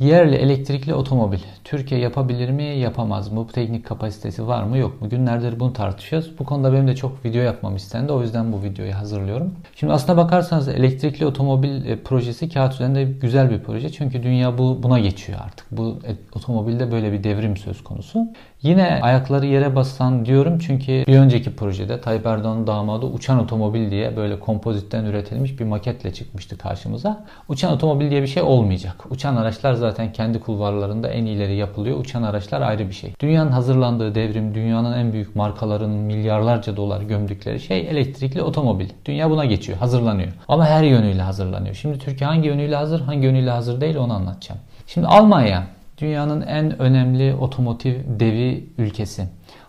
Yerli elektrikli otomobil. Türkiye yapabilir mi, yapamaz mı? Bu teknik kapasitesi var mı, yok mu? Günlerdir bunu tartışıyoruz. Bu konuda benim de çok video yapmam istendi. O yüzden bu videoyu hazırlıyorum. Şimdi aslına bakarsanız elektrikli otomobil e, projesi kağıt üzerinde güzel bir proje. Çünkü dünya bu buna geçiyor artık. Bu e, otomobilde böyle bir devrim söz konusu. Yine ayakları yere basan diyorum çünkü bir önceki projede Tayyip Erdoğan'ın damadı uçan otomobil diye böyle kompozitten üretilmiş bir maketle çıkmıştı karşımıza. Uçan otomobil diye bir şey olmayacak. Uçan araçlar zaten kendi kulvarlarında en ileri yapılıyor. Uçan araçlar ayrı bir şey. Dünyanın hazırlandığı devrim, dünyanın en büyük markaların milyarlarca dolar gömdükleri şey elektrikli otomobil. Dünya buna geçiyor, hazırlanıyor. Ama her yönüyle hazırlanıyor. Şimdi Türkiye hangi yönüyle hazır, hangi yönüyle hazır değil onu anlatacağım. Şimdi Almanya dünyanın en önemli otomotiv devi ülkesi.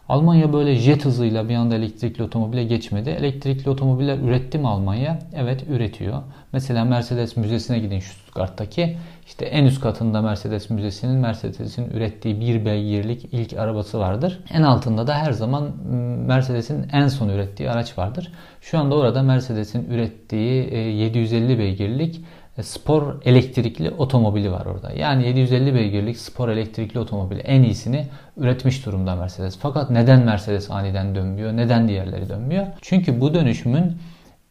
Almanya böyle jet hızıyla bir anda elektrikli otomobile geçmedi. Elektrikli otomobiller üretti mi Almanya? Evet üretiyor. Mesela Mercedes Müzesi'ne gidin şu Stuttgart'taki. İşte en üst katında Mercedes Müzesi'nin Mercedes'in ürettiği bir beygirlik ilk arabası vardır. En altında da her zaman Mercedes'in en son ürettiği araç vardır. Şu anda orada Mercedes'in ürettiği 750 e, beygirlik spor elektrikli otomobili var orada. Yani 750 beygirlik spor elektrikli otomobili en iyisini üretmiş durumda Mercedes. Fakat neden Mercedes aniden dönmüyor? Neden diğerleri dönmüyor? Çünkü bu dönüşümün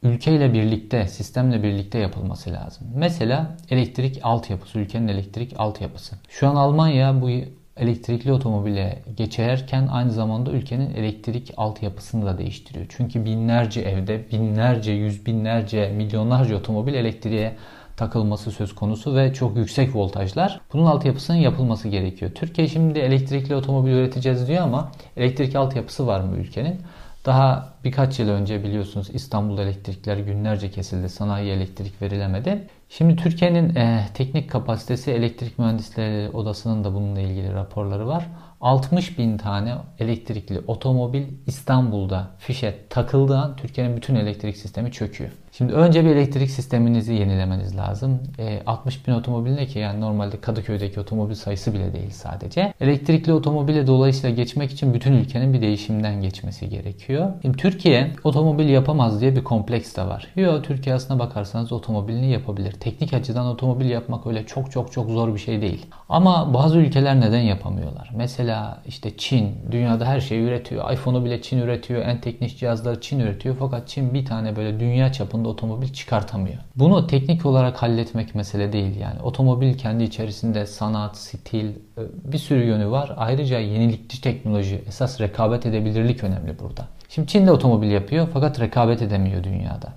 ülkeyle birlikte, sistemle birlikte yapılması lazım. Mesela elektrik altyapısı, ülkenin elektrik altyapısı. Şu an Almanya bu elektrikli otomobile geçerken aynı zamanda ülkenin elektrik altyapısını da değiştiriyor. Çünkü binlerce evde, binlerce, yüz binlerce, milyonlarca otomobil elektriğe takılması söz konusu ve çok yüksek voltajlar. Bunun altyapısının yapılması gerekiyor. Türkiye şimdi elektrikli otomobil üreteceğiz diyor ama elektrik altyapısı var mı ülkenin? Daha birkaç yıl önce biliyorsunuz İstanbul'da elektrikler günlerce kesildi. Sanayi elektrik verilemedi. Şimdi Türkiye'nin e, teknik kapasitesi elektrik mühendisleri odasının da bununla ilgili raporları var. 60 bin tane elektrikli otomobil İstanbul'da fişe takıldığı an Türkiye'nin bütün elektrik sistemi çöküyor. Şimdi önce bir elektrik sisteminizi yenilemeniz lazım. E, 60 bin otomobil ne ki? Yani normalde Kadıköy'deki otomobil sayısı bile değil sadece. Elektrikli otomobile dolayısıyla geçmek için bütün ülkenin bir değişimden geçmesi gerekiyor. Şimdi Türkiye otomobil yapamaz diye bir kompleks de var. Yok Türkiye aslına bakarsanız otomobilini yapabilir. Teknik açıdan otomobil yapmak öyle çok çok çok zor bir şey değil. Ama bazı ülkeler neden yapamıyorlar? Mesela işte Çin dünyada her şeyi üretiyor. iPhone'u bile Çin üretiyor. En teknik cihazları Çin üretiyor. Fakat Çin bir tane böyle dünya çapında otomobil çıkartamıyor. Bunu teknik olarak halletmek mesele değil yani. Otomobil kendi içerisinde sanat, stil e, bir sürü yönü var. Ayrıca yenilikçi teknoloji, esas rekabet edebilirlik önemli burada. Şimdi Çin de otomobil yapıyor fakat rekabet edemiyor dünyada.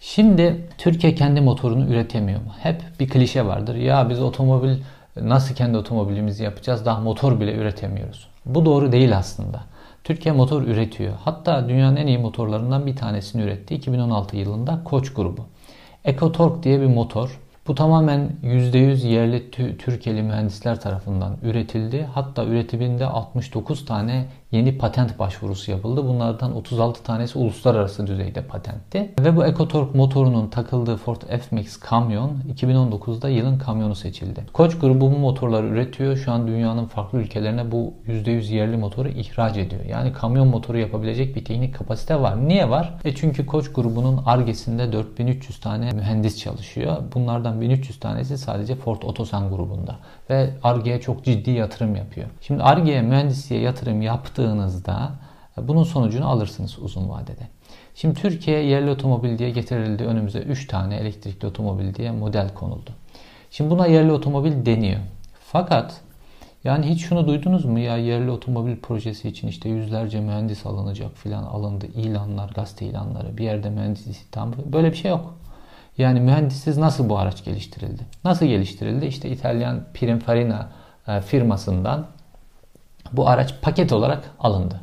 Şimdi Türkiye kendi motorunu üretemiyor mu? Hep bir klişe vardır. Ya biz otomobil nasıl kendi otomobilimizi yapacağız? Daha motor bile üretemiyoruz. Bu doğru değil aslında. Türkiye motor üretiyor. Hatta dünyanın en iyi motorlarından bir tanesini üretti 2016 yılında Koç grubu. EcoTorque diye bir motor. Bu tamamen %100 yerli Türkiye'li mühendisler tarafından üretildi. Hatta üretiminde 69 tane yeni patent başvurusu yapıldı. Bunlardan 36 tanesi uluslararası düzeyde patentti. Ve bu EcoTorque motorunun takıldığı Ford F-Max kamyon 2019'da yılın kamyonu seçildi. Koç grubu bu motorları üretiyor. Şu an dünyanın farklı ülkelerine bu %100 yerli motoru ihraç ediyor. Yani kamyon motoru yapabilecek bir teknik kapasite var. Niye var? E çünkü Koç grubunun argesinde 4300 tane mühendis çalışıyor. Bunlardan 1300 tanesi sadece Ford Otosan grubunda. Ve argeye çok ciddi yatırım yapıyor. Şimdi argeye mühendisliğe yatırım yaptığı yaptığınızda bunun sonucunu alırsınız uzun vadede. Şimdi Türkiye yerli otomobil diye getirildi. Önümüze 3 tane elektrikli otomobil diye model konuldu. Şimdi buna yerli otomobil deniyor. Fakat yani hiç şunu duydunuz mu ya yerli otomobil projesi için işte yüzlerce mühendis alınacak filan alındı. ilanlar, gazete ilanları, bir yerde mühendis istihdamı böyle bir şey yok. Yani mühendissiz nasıl bu araç geliştirildi? Nasıl geliştirildi? İşte İtalyan Pininfarina e, firmasından bu araç paket olarak alındı.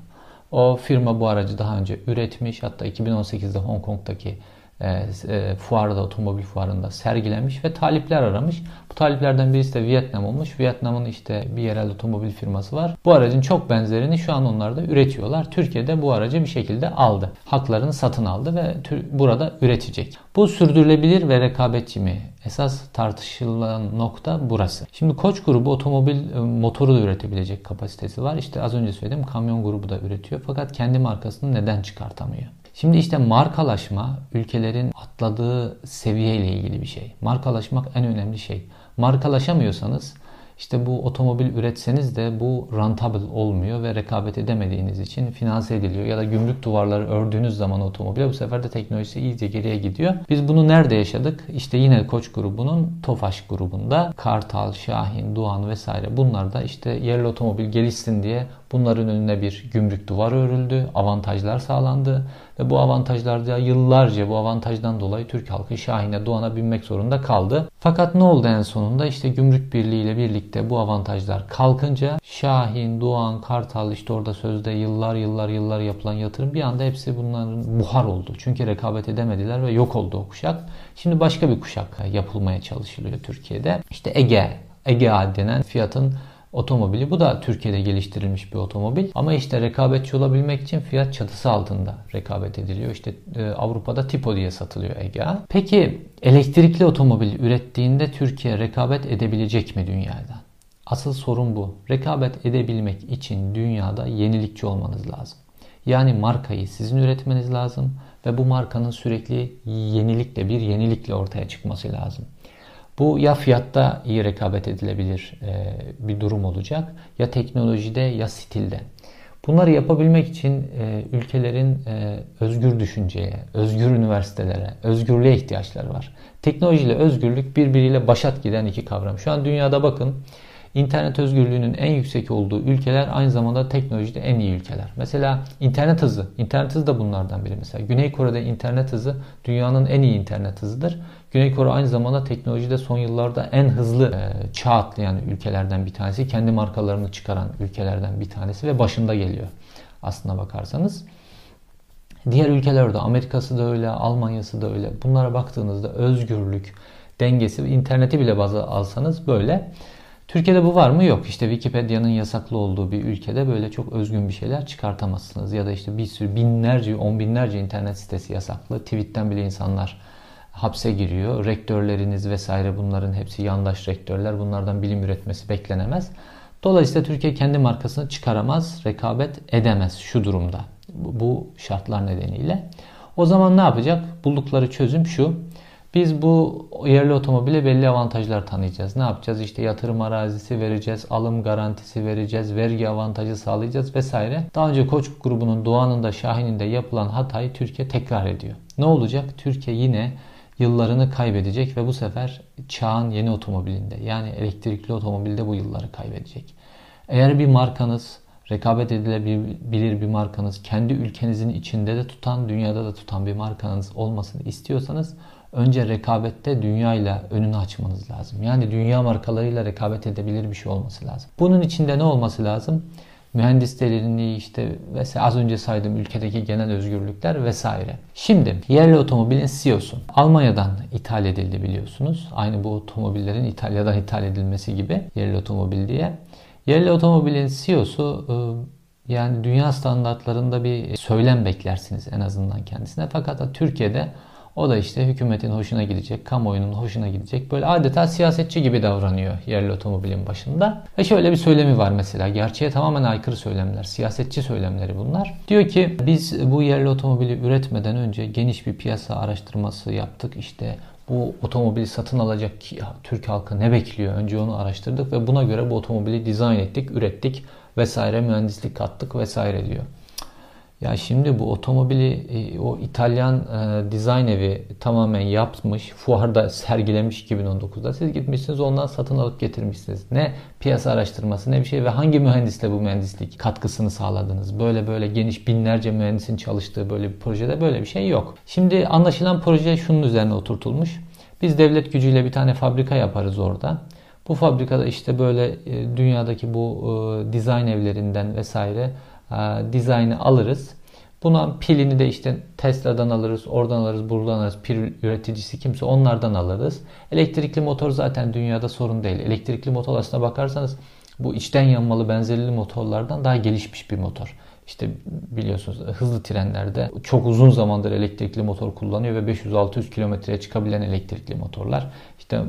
O firma bu aracı daha önce üretmiş. Hatta 2018'de Hong Kong'daki e, e, fuarda, otomobil fuarında sergilemiş ve talipler aramış. Bu taliplerden birisi de Vietnam olmuş. Vietnam'ın işte bir yerel otomobil firması var. Bu aracın çok benzerini şu an onlar da üretiyorlar. Türkiye'de bu aracı bir şekilde aldı. Haklarını satın aldı ve burada üretecek. Bu sürdürülebilir ve rekabetçi mi? Esas tartışılan nokta burası. Şimdi Koç grubu otomobil e, motoru da üretebilecek kapasitesi var. İşte az önce söyledim kamyon grubu da üretiyor. Fakat kendi markasını neden çıkartamıyor? Şimdi işte markalaşma ülkelerin atladığı seviye ile ilgili bir şey. Markalaşmak en önemli şey. Markalaşamıyorsanız İşte bu otomobil üretseniz de bu rentable olmuyor ve rekabet edemediğiniz için finanse ediliyor. Ya da gümrük duvarları ördüğünüz zaman otomobile bu sefer de teknolojisi iyice geriye gidiyor. Biz bunu nerede yaşadık? İşte yine Koç grubunun Tofaş grubunda Kartal, Şahin, Doğan vesaire bunlar da işte yerli otomobil gelişsin diye bunların önüne bir gümrük duvar örüldü. Avantajlar sağlandı ve bu avantajlarda yıllarca bu avantajdan dolayı Türk halkı Şahin'e Doğan'a binmek zorunda kaldı. Fakat ne oldu en sonunda? İşte gümrük birliği ile birlikte bu avantajlar kalkınca Şahin, Doğan, Kartal işte orada sözde yıllar yıllar yıllar yapılan yatırım bir anda hepsi bunların buhar oldu. Çünkü rekabet edemediler ve yok oldu o kuşak. Şimdi başka bir kuşak yapılmaya çalışılıyor Türkiye'de. İşte Ege, Ege denen fiyatın otomobili. Bu da Türkiye'de geliştirilmiş bir otomobil. Ama işte rekabetçi olabilmek için fiyat çatısı altında rekabet ediliyor. İşte e, Avrupa'da Tipo diye satılıyor EGA. Peki elektrikli otomobil ürettiğinde Türkiye rekabet edebilecek mi dünyada? Asıl sorun bu. Rekabet edebilmek için dünyada yenilikçi olmanız lazım. Yani markayı sizin üretmeniz lazım ve bu markanın sürekli yenilikle bir yenilikle ortaya çıkması lazım. Bu ya fiyatta iyi rekabet edilebilir e, bir durum olacak ya teknolojide ya stilde. Bunları yapabilmek için e, ülkelerin e, özgür düşünceye, özgür üniversitelere, özgürlüğe ihtiyaçları var. Teknolojiyle özgürlük birbiriyle başat giden iki kavram. Şu an dünyada bakın İnternet özgürlüğünün en yüksek olduğu ülkeler aynı zamanda teknolojide en iyi ülkeler. Mesela internet hızı. İnternet hızı da bunlardan biri. Mesela Güney Kore'de internet hızı dünyanın en iyi internet hızıdır. Güney Kore aynı zamanda teknolojide son yıllarda en hızlı e, çağ atlayan ülkelerden bir tanesi. Kendi markalarını çıkaran ülkelerden bir tanesi ve başında geliyor aslına bakarsanız. Diğer ülkelerde Amerika'sı da öyle, Almanya'sı da öyle. Bunlara baktığınızda özgürlük, dengesi, interneti bile baza alsanız böyle. Türkiye'de bu var mı? Yok. İşte Wikipedia'nın yasaklı olduğu bir ülkede böyle çok özgün bir şeyler çıkartamazsınız. Ya da işte bir sürü binlerce, on binlerce internet sitesi yasaklı. Tweet'ten bile insanlar hapse giriyor. Rektörleriniz vesaire bunların hepsi yandaş rektörler. Bunlardan bilim üretmesi beklenemez. Dolayısıyla Türkiye kendi markasını çıkaramaz, rekabet edemez şu durumda. Bu şartlar nedeniyle. O zaman ne yapacak? Buldukları çözüm şu. Biz bu yerli otomobile belli avantajlar tanıyacağız. Ne yapacağız? İşte yatırım arazisi vereceğiz, alım garantisi vereceğiz, vergi avantajı sağlayacağız vesaire. Daha önce Koç grubunun Doğan'ın da Şahin'in de yapılan hatayı Türkiye tekrar ediyor. Ne olacak? Türkiye yine yıllarını kaybedecek ve bu sefer çağın yeni otomobilinde yani elektrikli otomobilde bu yılları kaybedecek. Eğer bir markanız rekabet edilebilir bir markanız, kendi ülkenizin içinde de tutan, dünyada da tutan bir markanız olmasını istiyorsanız önce rekabette dünyayla önünü açmanız lazım. Yani dünya markalarıyla rekabet edebilir bir şey olması lazım. Bunun içinde ne olması lazım? mühendislerini işte vesaire az önce saydığım ülkedeki genel özgürlükler vesaire. Şimdi yerli otomobilin CEO'su Almanya'dan ithal edildi biliyorsunuz. Aynı bu otomobillerin İtalya'dan ithal edilmesi gibi yerli otomobil diye. Yerli otomobilin CEO'su e, yani dünya standartlarında bir söylem beklersiniz en azından kendisine. Fakat Türkiye'de o da işte hükümetin hoşuna gidecek, kamuoyunun hoşuna gidecek. Böyle adeta siyasetçi gibi davranıyor yerli otomobilin başında. Ve şöyle bir söylemi var mesela. Gerçeğe tamamen aykırı söylemler. Siyasetçi söylemleri bunlar. Diyor ki biz bu yerli otomobili üretmeden önce geniş bir piyasa araştırması yaptık. İşte bu otomobili satın alacak Türk halkı ne bekliyor? Önce onu araştırdık ve buna göre bu otomobili dizayn ettik, ürettik vesaire mühendislik kattık vesaire diyor. Ya şimdi bu otomobili e, o İtalyan e, dizayn evi tamamen yapmış, fuarda sergilemiş 2019'da. Siz gitmişsiniz ondan satın alıp getirmişsiniz. Ne piyasa araştırması ne bir şey ve hangi mühendisle bu mühendislik katkısını sağladınız? Böyle böyle geniş binlerce mühendisin çalıştığı böyle bir projede böyle bir şey yok. Şimdi anlaşılan proje şunun üzerine oturtulmuş. Biz devlet gücüyle bir tane fabrika yaparız orada. Bu fabrikada işte böyle e, dünyadaki bu e, dizayn evlerinden vesaire dizaynı alırız. Buna pilini de işte Tesla'dan alırız, oradan alırız, buradan alırız. Pil üreticisi kimse onlardan alırız. Elektrikli motor zaten dünyada sorun değil. Elektrikli motor aslına bakarsanız bu içten yanmalı benzerli motorlardan daha gelişmiş bir motor. İşte biliyorsunuz hızlı trenlerde çok uzun zamandır elektrikli motor kullanıyor ve 500-600 kilometreye çıkabilen elektrikli motorlar. İşte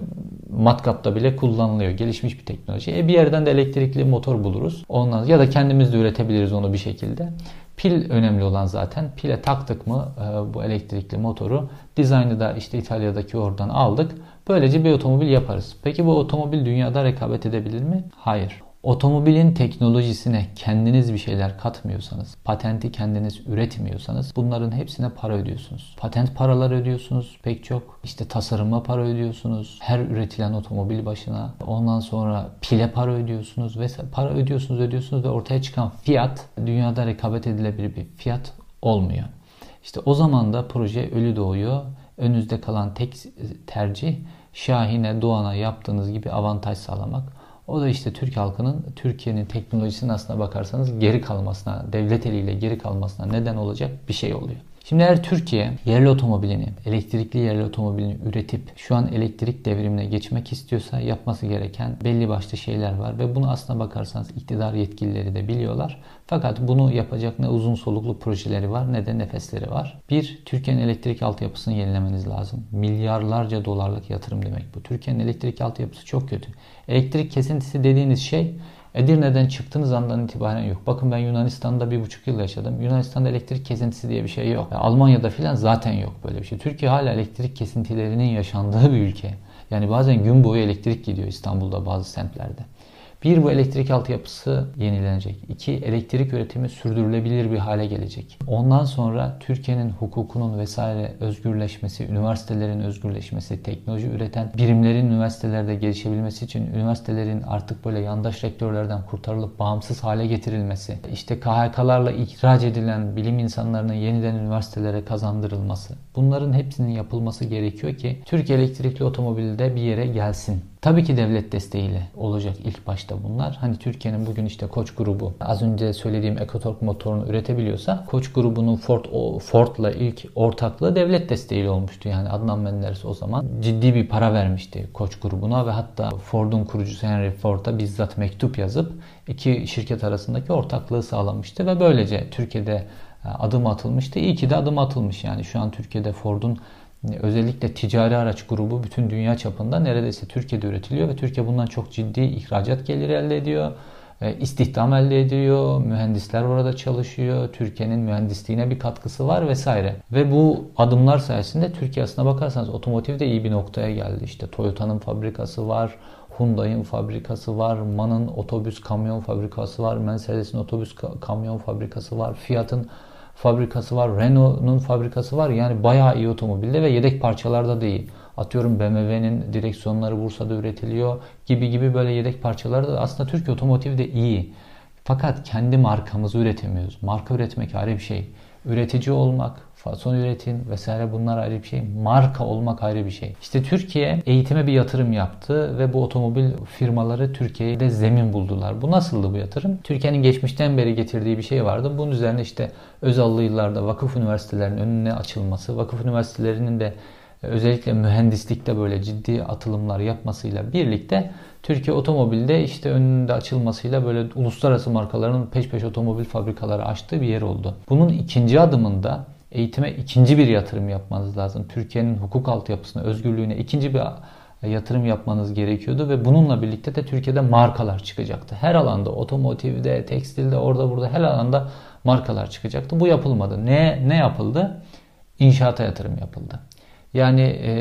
matkapta bile kullanılıyor. Gelişmiş bir teknoloji. E bir yerden de elektrikli motor buluruz. Ondan ya da kendimiz de üretebiliriz onu bir şekilde. Pil önemli olan zaten. Pile taktık mı e, bu elektrikli motoru. Dizaynı da işte İtalya'daki oradan aldık. Böylece bir otomobil yaparız. Peki bu otomobil dünyada rekabet edebilir mi? Hayır. Otomobilin teknolojisine kendiniz bir şeyler katmıyorsanız, patenti kendiniz üretmiyorsanız bunların hepsine para ödüyorsunuz. Patent paraları ödüyorsunuz pek çok. İşte tasarıma para ödüyorsunuz. Her üretilen otomobil başına. Ondan sonra pile para ödüyorsunuz ve para ödüyorsunuz ödüyorsunuz ve ortaya çıkan fiyat dünyada rekabet edilebilir bir fiyat olmuyor. İşte o zaman da proje ölü doğuyor. Önünüzde kalan tek tercih Şahin'e, Doğan'a yaptığınız gibi avantaj sağlamak. O da işte Türk halkının Türkiye'nin teknolojisine aslına bakarsanız geri kalmasına, devlet eliyle geri kalmasına neden olacak bir şey oluyor. Şimdi eğer Türkiye yerli otomobilini, elektrikli yerli otomobilini üretip şu an elektrik devrimine geçmek istiyorsa yapması gereken belli başlı şeyler var ve bunu aslına bakarsanız iktidar yetkilileri de biliyorlar. Fakat bunu yapacak ne uzun soluklu projeleri var ne de nefesleri var. Bir, Türkiye'nin elektrik altyapısını yenilemeniz lazım. Milyarlarca dolarlık yatırım demek bu. Türkiye'nin elektrik altyapısı çok kötü. Elektrik kesintisi dediğiniz şey Edirne'den çıktığınız andan itibaren yok. Bakın ben Yunanistan'da bir buçuk yıl yaşadım. Yunanistan'da elektrik kesintisi diye bir şey yok. Almanya'da filan zaten yok böyle bir şey. Türkiye hala elektrik kesintilerinin yaşandığı bir ülke. Yani bazen gün boyu elektrik gidiyor İstanbul'da bazı semtlerde. Bir, bu elektrik altyapısı yenilenecek. İki, elektrik üretimi sürdürülebilir bir hale gelecek. Ondan sonra Türkiye'nin hukukunun vesaire özgürleşmesi, üniversitelerin özgürleşmesi, teknoloji üreten birimlerin üniversitelerde gelişebilmesi için üniversitelerin artık böyle yandaş rektörlerden kurtarılıp bağımsız hale getirilmesi, işte KHK'larla ihraç edilen bilim insanlarının yeniden üniversitelere kazandırılması. Bunların hepsinin yapılması gerekiyor ki Türkiye elektrikli otomobilde bir yere gelsin. Tabii ki devlet desteğiyle olacak ilk başta bunlar. Hani Türkiye'nin bugün işte Koç grubu az önce söylediğim EcoTorque motorunu üretebiliyorsa Koç grubunun Ford Ford'la ilk ortaklığı devlet desteğiyle olmuştu. Yani Adnan Menderes o zaman ciddi bir para vermişti Koç grubuna ve hatta Ford'un kurucusu Henry Ford'a bizzat mektup yazıp iki şirket arasındaki ortaklığı sağlamıştı ve böylece Türkiye'de e, adım atılmıştı. İyi ki de adım atılmış yani şu an Türkiye'de Ford'un özellikle ticari araç grubu bütün dünya çapında neredeyse Türkiye'de üretiliyor ve Türkiye bundan çok ciddi ihracat geliri elde ediyor. E, istihdam elde ediyor, mühendisler orada çalışıyor, Türkiye'nin mühendisliğine bir katkısı var vesaire. Ve bu adımlar sayesinde Türkiye aslına bakarsanız otomotivde iyi bir noktaya geldi. İşte Toyota'nın fabrikası var, Hyundai'nin fabrikası var, MAN'ın otobüs kamyon fabrikası var, Mercedes'in otobüs kamyon fabrikası var, Fiat'ın fabrikası var. Renault'un fabrikası var. Yani bayağı iyi otomobilde ve yedek parçalarda da iyi. Atıyorum BMW'nin direksiyonları Bursa'da üretiliyor gibi gibi böyle yedek parçaları da aslında Türkiye otomotiv de iyi. Fakat kendi markamızı üretemiyoruz. Marka üretmek ayrı bir şey. Üretici olmak, fason üretin vesaire bunlar ayrı bir şey. Marka olmak ayrı bir şey. İşte Türkiye eğitime bir yatırım yaptı ve bu otomobil firmaları Türkiye'de zemin buldular. Bu nasıldı bu yatırım? Türkiye'nin geçmişten beri getirdiği bir şey vardı. Bunun üzerine işte Özallı yıllarda vakıf üniversitelerinin önüne açılması, vakıf üniversitelerinin de özellikle mühendislikte böyle ciddi atılımlar yapmasıyla birlikte Türkiye otomobilde işte önünde açılmasıyla böyle uluslararası markaların peş peş otomobil fabrikaları açtığı bir yer oldu. Bunun ikinci adımında eğitime ikinci bir yatırım yapmanız lazım. Türkiye'nin hukuk altyapısına, özgürlüğüne ikinci bir yatırım yapmanız gerekiyordu ve bununla birlikte de Türkiye'de markalar çıkacaktı. Her alanda, otomotivde, tekstilde, orada burada her alanda markalar çıkacaktı. Bu yapılmadı. Ne ne yapıldı? İnşaata yatırım yapıldı. Yani e,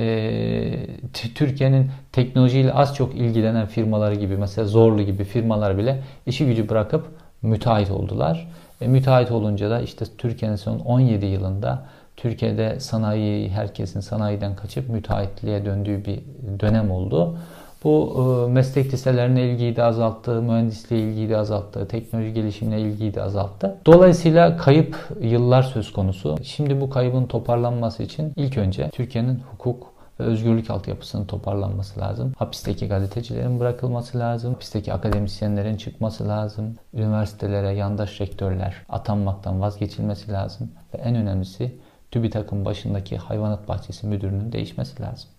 Türkiye'nin teknolojiyle az çok ilgilenen firmaları gibi mesela Zorlu gibi firmalar bile işi gücü bırakıp müteahhit oldular. E, müteahhit olunca da işte Türkiye'nin son 17 yılında Türkiye'de sanayi herkesin sanayiden kaçıp müteahhitliğe döndüğü bir dönem oldu. Bu e, meslek liselerine ilgiyi de azalttı, mühendisliğe ilgiyi de azalttı, teknoloji gelişimine ilgiyi de azalttı. Dolayısıyla kayıp yıllar söz konusu. Şimdi bu kaybın toparlanması için ilk önce Türkiye'nin hukuk ve özgürlük altyapısının toparlanması lazım. Hapisteki gazetecilerin bırakılması lazım. Hapisteki akademisyenlerin çıkması lazım. Üniversitelere yandaş rektörler atanmaktan vazgeçilmesi lazım. Ve en önemlisi TÜBİTAK'ın başındaki hayvanat bahçesi müdürünün değişmesi lazım.